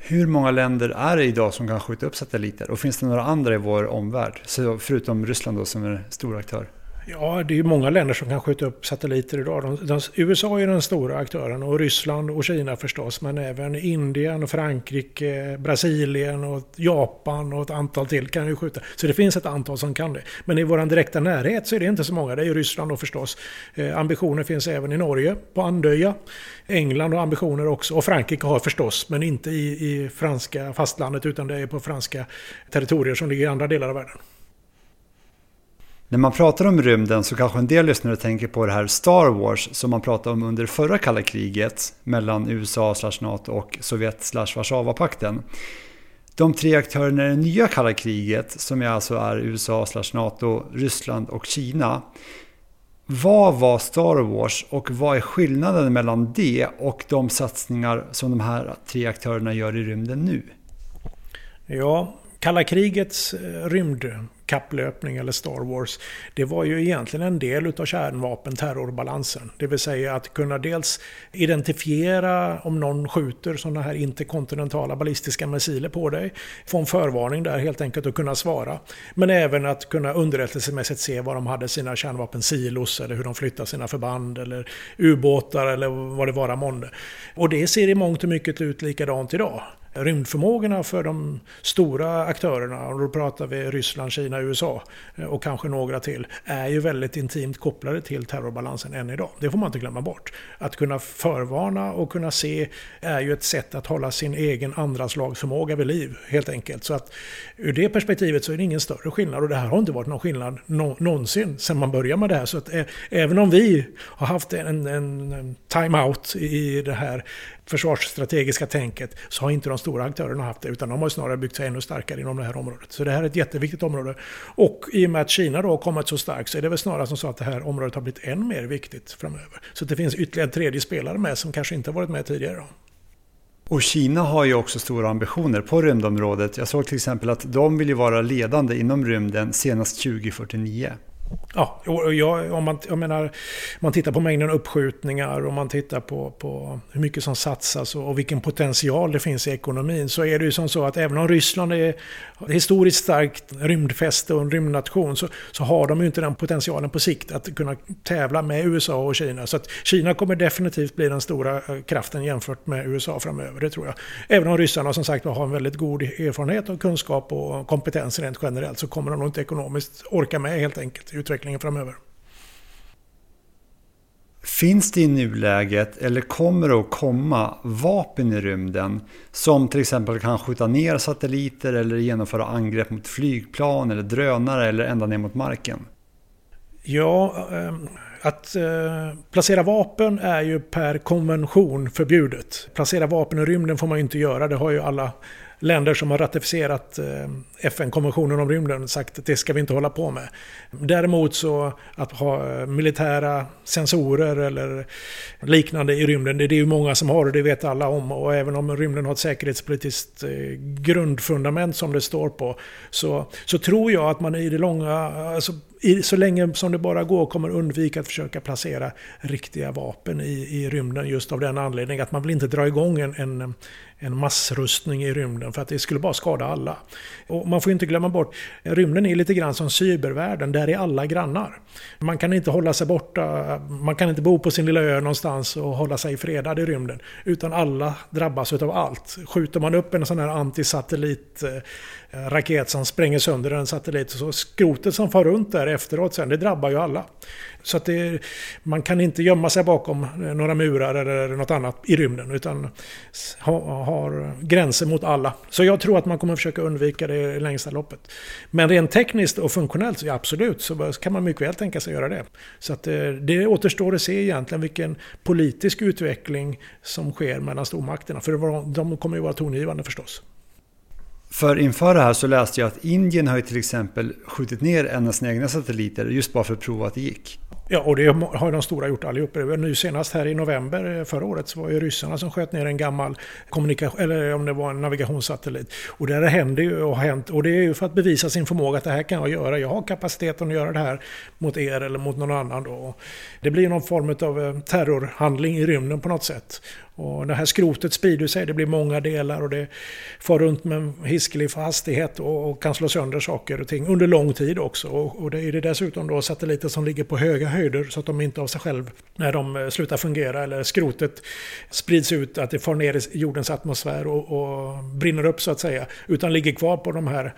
Hur många länder är det idag som kan skjuta upp satelliter? Och finns det några andra i vår omvärld? Så förutom Ryssland då, som är stor aktör. Ja, det är många länder som kan skjuta upp satelliter idag. De, de, USA är den stora aktören och Ryssland och Kina förstås. Men även Indien, Frankrike, Brasilien och Japan och ett antal till kan ju skjuta. Så det finns ett antal som kan det. Men i vår direkta närhet så är det inte så många. Det är ju Ryssland och förstås. Eh, ambitioner finns även i Norge, på Andöja. England har ambitioner också. Och Frankrike har förstås, men inte i, i franska fastlandet utan det är på franska territorier som ligger i andra delar av världen. När man pratar om rymden så kanske en del lyssnare tänker på det här Star Wars som man pratade om under förra kalla kriget mellan USA NATO och Sovjet Warszawapakten. De tre aktörerna i det nya kalla kriget som alltså är USA NATO, Ryssland och Kina. Vad var Star Wars och vad är skillnaden mellan det och de satsningar som de här tre aktörerna gör i rymden nu? Ja, Kalla krigets eh, rymd kapplöpning eller Star Wars, det var ju egentligen en del utav kärnvapenterrorbalansen. Det vill säga att kunna dels identifiera om någon skjuter sådana här interkontinentala ballistiska missiler på dig, få en förvarning där helt enkelt och kunna svara. Men även att kunna underrättelsemässigt se var de hade sina kärnvapensilos eller hur de flyttar sina förband eller ubåtar eller vad det vara månde. Och det ser i mångt och mycket ut likadant idag rymdförmågorna för de stora aktörerna, och då pratar vi Ryssland, Kina, USA eh, och kanske några till, är ju väldigt intimt kopplade till terrorbalansen än idag. Det får man inte glömma bort. Att kunna förvarna och kunna se är ju ett sätt att hålla sin egen andraslagsförmåga vid liv, helt enkelt. Så att ur det perspektivet så är det ingen större skillnad och det här har inte varit någon skillnad no någonsin sedan man började med det här. Så att, eh, även om vi har haft en, en, en time-out i det här försvarsstrategiska tänket så har inte de stora aktörerna haft det utan de har snarare byggt sig ännu starkare inom det här området. Så det här är ett jätteviktigt område. Och i och med att Kina då har kommit så starkt så är det väl snarare som så att det här området har blivit än mer viktigt framöver. Så det finns ytterligare en tredje spelare med som kanske inte har varit med tidigare. Då. Och Kina har ju också stora ambitioner på rymdområdet. Jag såg till exempel att de vill ju vara ledande inom rymden senast 2049. Ja, och jag, om man, jag menar, man tittar på mängden uppskjutningar och man tittar på, på hur mycket som satsas och, och, vilken potential det finns i ekonomin så är det ju som så att även om Ryssland är historiskt starkt rymdfäste och en rymdnation så, så har de ju inte den potentialen på sikt att kunna tävla med USA och Kina. Så att Kina kommer definitivt bli den stora eh, kraften jämfört med USA framöver, det tror jag. Även om ryssarna som sagt har en väldigt god erfarenhet och kunskap och kompetens rent generellt så kommer de nog inte ekonomiskt orka med helt enkelt utvecklingen framöver. Finns det i nuläget, eller kommer det att komma, vapen i rymden som till exempel kan skjuta ner satelliter eller genomföra angrepp mot flygplan eller drönare eller ända ner mot marken? Ja, ehm, att eh, placera vapen är ju per konvention förbjudet. Placera vapen i rymden får man ju inte göra, det har ju alla länder som har ratificerat eh, FN-konventionen om rymden sagt att det ska vi inte hålla på med. Däremot så att ha eh, militära sensorer eller liknande i rymden, det är ju många som har och det vet alla om. Och även om rymden har ett säkerhetspolitiskt eh, grundfundament som det står på, så, så tror jag att man i det långa, alltså i, så länge som det bara går kommer undvika att försöka placera riktiga vapen i, i rymden just av den anledningen att man vill inte dra igång en, en, en massrustning i rymden för att det skulle bara skada alla. Och man får inte glömma bort, rymden är lite grann som cybervärlden, där är alla grannar. Man kan inte hålla sig borta, man kan inte bo på sin lilla ö någonstans och hålla sig fredad i rymden. Utan alla drabbas av allt. Skjuter man upp en sån här antisatellitraket eh, som spränger sönder en satellit. Så skrotet som far runt där efteråt sen, det drabbar ju alla. Så att det, man kan inte gömma sig bakom några murar eller något annat i rymden. Utan ha, har gränser mot alla. Så jag tror att man kommer försöka undvika det i längsta loppet. Men rent tekniskt och funktionellt, ja, absolut, så kan man mycket väl tänka sig göra det. Så att det, det återstår att se egentligen vilken politisk utveckling som sker mellan stormakterna. För de kommer ju vara tongivande förstås. För inför det här så läste jag att Indien har ju till exempel skjutit ner en av sina egna satelliter just bara för att prova att det gick. Ja, och det har de stora gjort allihop. Nu senast här i november eh, förra året så var det ryssarna som sköt ner en gammal kommunikation, eller om det var en navigationssatellit. Och det händer ju och har hänt. Och det är ju för att bevisa sin förmåga att det här kan jag göra. Jag har kapaciteten att göra det här mot er eller mot någon annan då. Det blir någon form av eh, terrorhandling i rymden på något sätt. Och det här skrotet sprider sig, det blir många delar och det far runt med en hiskelig hastighet och, och, kan slå sönder saker och ting under lång tid också. Och, och det är det dessutom då satelliter som ligger på höga höjder så att de inte av sig själv, när de eh, slutar fungera eller skrotet sprids ut, att det far ner i jordens atmosfär och, och brinner upp så att säga, utan ligger kvar på de här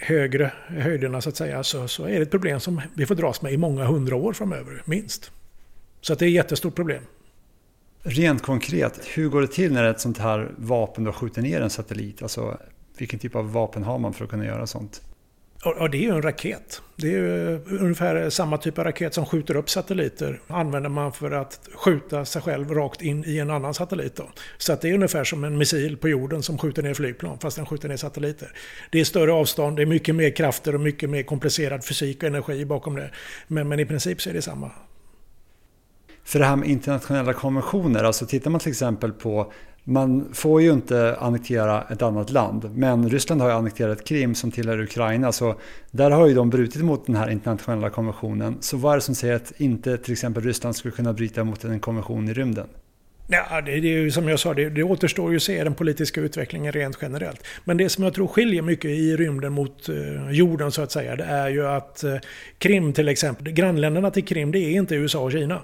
högre höjderna så att säga, så, så är det ett problem som vi får dras med i många hundra år framöver, minst. Så att det är ett jättestort problem. Rent konkret, hur går det till när ett sånt här vapen då skjuter ner en satellit? Alltså, vilken typ av vapen har man för att kunna göra sånt? Ja, det är ju en raket. Det är eh, ungefär samma typ av raket som skjuter upp satelliter. använder man för att skjuta sig själv rakt in i en annan satellit. Då. Så att det är ungefär som en missil på jorden som skjuter ner flygplan, fast den skjuter ner satelliter. Det är större avstånd, det är mycket mer krafter och mycket mer komplicerad fysik och energi bakom det. Men, men i princip så är det samma. För det här med internationella konventioner, alltså tittar man till exempel på Man får ju inte annektera ett annat land, men Ryssland har ju annekterat Krim som tillhör Ukraina, så där har ju de brutit mot den här internationella konventionen. Så vad är det som säger att inte till exempel Ryssland skulle kunna bryta mot en konvention i rymden? Ja, det, är ju som jag sa, det, det återstår ju att se den politiska utvecklingen rent generellt. Men det som jag tror skiljer mycket i rymden mot eh, jorden så att säga, det är ju att eh, Krim till exempel, grannländerna till Krim det är inte USA och Kina.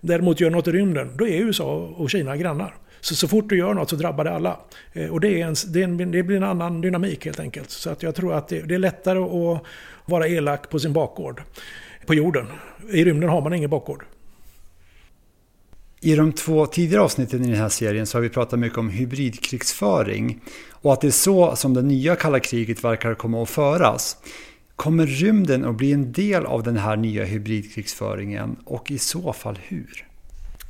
Däremot gör något i rymden, då är USA och Kina grannar. Så, så fort du gör något så drabbar det alla. Eh, och det, är en, det, är en, det, blir en annan dynamik helt enkelt. Så att jag tror att det, det är lättare att vara elak på sin bakgård. På jorden. I rymden har man ingen bakgård. I de två tidigare avsnitten i den här serien så har vi pratat mycket om hybridkrigsföring och att det är så som det nya kalla kriget verkar komma att föras. Kommer rymden att bli en del av den här nya hybridkrigsföringen och i så fall hur?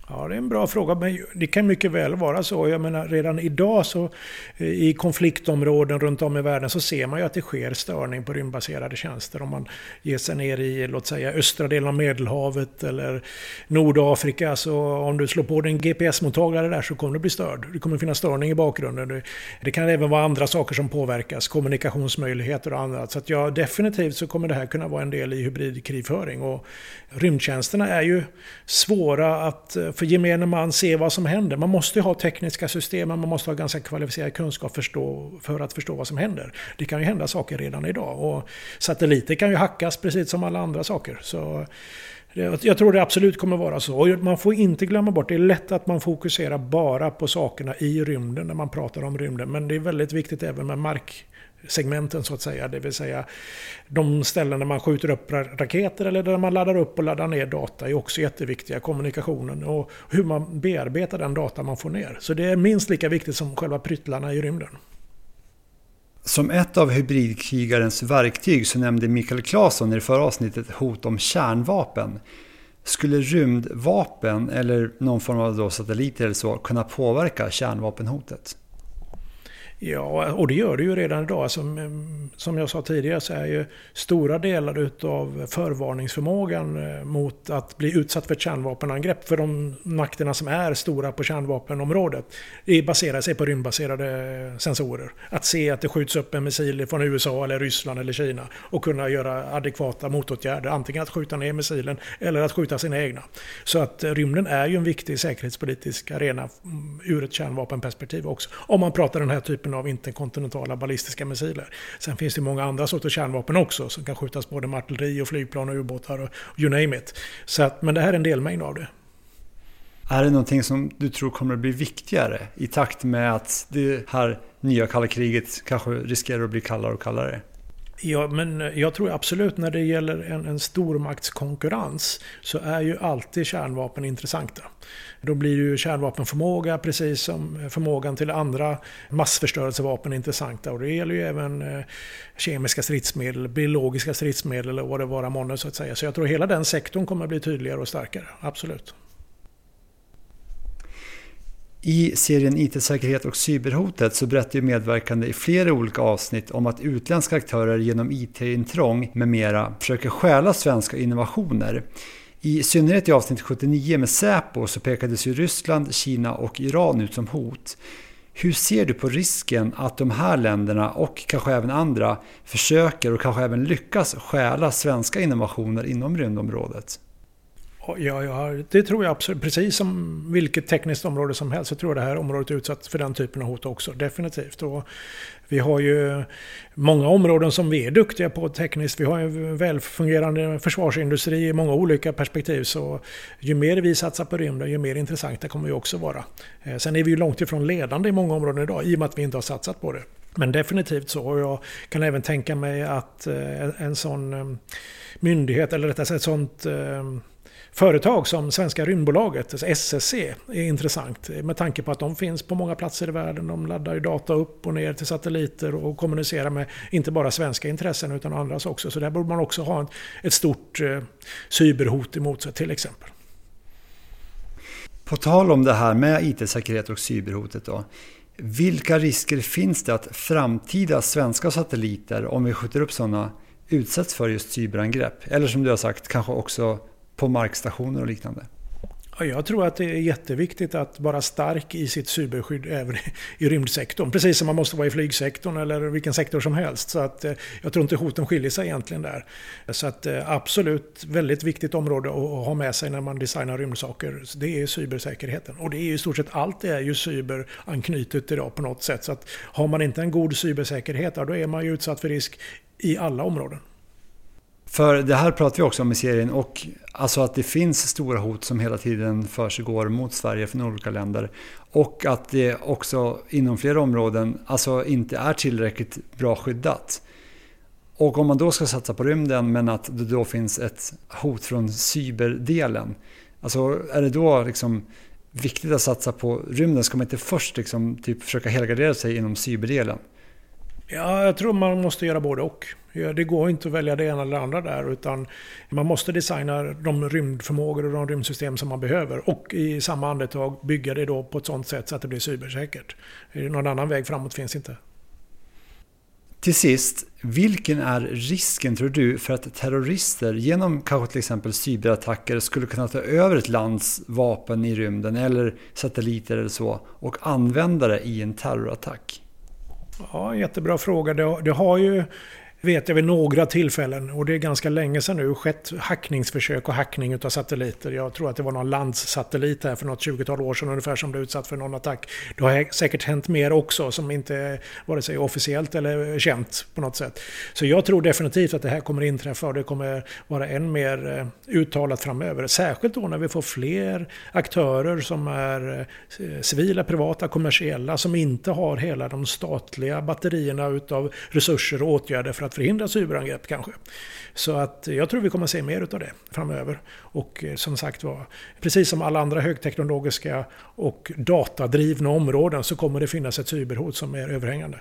Ja, det är en bra fråga. Men det kan mycket väl vara så. Jag menar, redan idag så eh, i konfliktområden runt om i världen så ser man ju att det sker störning på rymdbaserade tjänster. Om man ger sig ner i, låt säga, östra delen av Medelhavet eller Nordafrika. Så om du slår på din GPS-mottagare där så kommer du bli störd. Det kommer finnas störning i bakgrunden. Det kan även vara andra saker som påverkas. Kommunikationsmöjligheter och annat. Så att ja, definitivt så kommer det här kunna vara en del i hybridkrigföring. Och rymdtjänsterna är ju svåra att eh, för gemene man se vad som händer. Man måste ha tekniska system, man måste ha ganska kvalificerad kunskap förstå, för att förstå vad som händer. Det kan ju hända saker redan idag. Och satelliter kan ju hackas precis som alla andra saker. Så jag tror det absolut kommer vara så. Och man får inte glömma bort, det är lätt att man fokuserar bara på sakerna i rymden när man pratar om rymden. Men det är väldigt viktigt även med mark segmenten så att säga. Det vill säga de ställen där man skjuter upp raketer eller där man laddar upp och laddar ner data är också jätteviktiga. Kommunikationen och hur man bearbetar den data man får ner. Så det är minst lika viktigt som själva pryttlarna i rymden. Som ett av hybridkrigarens verktyg så nämnde Mikael Claesson i det förra avsnittet hot om kärnvapen. Skulle rymdvapen eller någon form av satelliter eller så kunna påverka kärnvapenhotet? Ja, och det gör det ju redan idag. Alltså, mm, som jag sa tidigare så är ju stora delar utav förvarningsförmågan eh, mot att bli utsatt för ett kärnvapenangrepp för de makterna som är stora på kärnvapenområdet. Det baserar sig på rymdbaserade eh, sensorer. Att se att det skjuts upp en missil från USA eller Ryssland eller Kina och kunna göra adekvata motåtgärder. Antingen att skjuta ner missilen eller att skjuta sina egna. Så att eh, rymden är ju en viktig säkerhetspolitisk arena mm, ur ett kärnvapenperspektiv också. Om man pratar den här typen typen av interkontinentala ballistiska missiler. Sen finns det många andra sorters kärnvapen också som kan skjutas både med artilleri och flygplan och ubåtar och you name it. Så att, men det här är en delmängd av det. Är det någonting som du tror kommer att bli viktigare i takt med att det här nya kalla kriget kanske riskerar att bli kallare och kallare? Ja, men jag tror absolut när det gäller en, en stormaktskonkurrens så är ju alltid kärnvapen intressanta. Då blir ju kärnvapenförmåga precis som förmågan till andra massförstörelsevapen intressanta. Och det gäller ju även eh, kemiska stridsmedel, biologiska stridsmedel och vad det vara månne så att säga. Så jag tror hela den sektorn kommer att bli tydligare och starkare, absolut. I serien IT-säkerhet och cyberhotet så berättar ju medverkande i flera olika avsnitt om att utländska aktörer genom IT-intrång med mera försöker stjäla svenska innovationer. I synnerhet i avsnitt 79 med Säpo så pekades ju Ryssland, Kina och Iran ut som hot. Hur ser du på risken att de här länderna och kanske även andra försöker och kanske även lyckas stjäla svenska innovationer inom rymdområdet? Ja, ja, det tror jag absolut. Precis som vilket tekniskt område som helst så tror jag det här området är utsatt för den typen av hot också. Definitivt. Och vi har ju många områden som vi är duktiga på tekniskt. Vi har en välfungerande försvarsindustri i många olika perspektiv. Så ju mer vi satsar på rymden, ju mer intressanta kommer vi också vara. Eh, sen är vi ju långt ifrån ledande i många områden idag i och med att vi inte har satsat på det. Men definitivt så. Och jag kan även tänka mig att eh, en sån eh, myndighet, eller rättare sagt ett sånt företag som svenska rymdbolaget, alltså SSC, är intressant med tanke på att de finns på många platser i världen. De laddar ju data upp och ner till satelliter och kommunicerar med inte bara svenska intressen utan andras också. Så där borde man också ha ett stort eh, cyberhot emot sig till exempel. På tal om det här med IT-säkerhet och cyberhotet då. Vilka risker finns det att framtida svenska satelliter, om vi skjuter upp sådana, utsätts för just cyberangrepp? Eller som du har sagt, kanske också på markstationer och liknande? Jag tror att det är jätteviktigt att vara stark i sitt cyberskydd även i rymdsektorn. Precis som man måste vara i flygsektorn eller vilken sektor som helst. Så att, eh, jag tror inte hoten skiljer sig egentligen där. Så att, eh, absolut väldigt viktigt område att ha med sig när man designar rymdsaker. Det är cybersäkerheten. Och det är ju i stort sett allt det är ju cyberanknutet idag på något sätt. Så att har man inte en god cybersäkerhet, då är man ju utsatt för risk i alla områden. För det här pratar vi också om i serien och alltså att det finns stora hot som hela tiden försiggår mot Sverige från olika länder. Och att det också inom flera områden alltså inte är tillräckligt bra skyddat. Och om man då ska satsa på rymden men att det då finns ett hot från cyberdelen. Alltså är det då liksom viktigt att satsa på rymden? Ska man inte först liksom typ försöka helgardera sig inom cyberdelen? Ja, jag tror man måste göra både och. Det går inte att välja det ena eller det andra där utan man måste designa de rymdförmågor och de rymdsystem som man behöver och i samma andetag bygga det då på ett sådant sätt så att det blir cybersäkert. Någon annan väg framåt finns inte. Till sist, vilken är risken tror du för att terrorister genom kanske till exempel cyberattacker skulle kunna ta över ett lands vapen i rymden eller satelliter eller så och använda det i en terrorattack? Ja, jättebra fråga. Det, det har ju vet jag vid några tillfällen, och det är ganska länge sedan nu, skett hackningsförsök och hackning av satelliter. Jag tror att det var någon landssatellit här för något 20-tal år sedan ungefär som blev utsatt för någon attack. Det har säkert hänt mer också som inte är vare sig officiellt eller känt på något sätt. Så jag tror definitivt att det här kommer inträffa och det kommer vara än mer eh, uttalat framöver. Särskilt då när vi får fler aktörer som är eh, civila, privata, kommersiella som inte har hela de statliga batterierna utav resurser och åtgärder för att förhindra cyberangrepp kanske. Så att jag tror vi kommer att se mer av det framöver. Och eh, som sagt var, precis som alla andra högteknologiska och datadrivna områden så kommer det finnas ett cyberhot som är överhängande.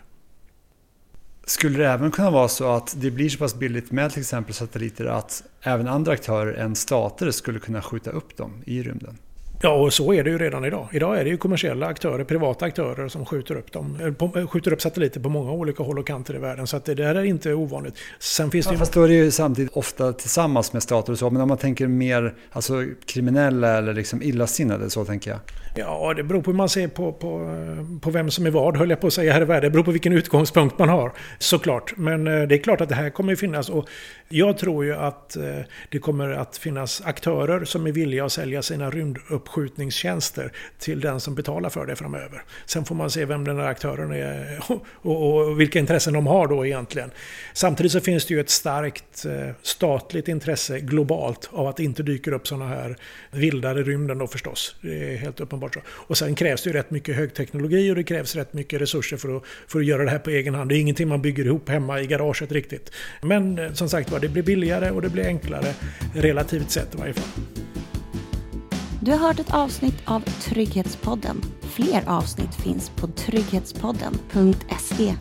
Skulle det även kunna vara så att det blir så pass billigt med till exempel satelliter att även andra aktörer än stater skulle kunna skjuta upp dem i rymden? Ja, och så är det ju redan idag. Idag är det ju kommersiella aktörer, privata aktörer som skjuter upp, dem, eh, eh, skjuter upp satelliter på många olika håll och kanter i världen. Så att det där är inte ovanligt. Sen finns ja, det ju... Fast då är det ju samtidigt ofta tillsammans med stater och så. Men om man tänker mer alltså, kriminella eller liksom illasinnade, så tänker jag. Ja, det beror på hur man ser på, på, på vem som är vad, höll jag på att säga här i världen. Det beror på vilken utgångspunkt man har, såklart. Men eh, det är klart att det här kommer att finnas. Och jag tror ju att eh, det kommer att finnas aktörer som är villiga att sälja sina rymduppskjutningstjänster till den som betalar för det framöver. Sen får man se vem den här aktören är och, vilka intressen de har då egentligen. Samtidigt så finns det ju ett starkt eh, statligt intresse globalt av att det inte dyker upp sådana här vildare rymden då förstås. Det är helt uppenbart så. Och sen krävs det ju rätt mycket högteknologi och det krävs rätt mycket resurser för att, för att göra det här på egen hand. Det är ingenting man bygger ihop hemma i garaget riktigt. Men eh, som sagt var, det blir billigare och det blir enklare relativt sett i varje fall. Du har hört ett avsnitt av Trygghetspodden. Fler avsnitt finns på trygghetspodden.se.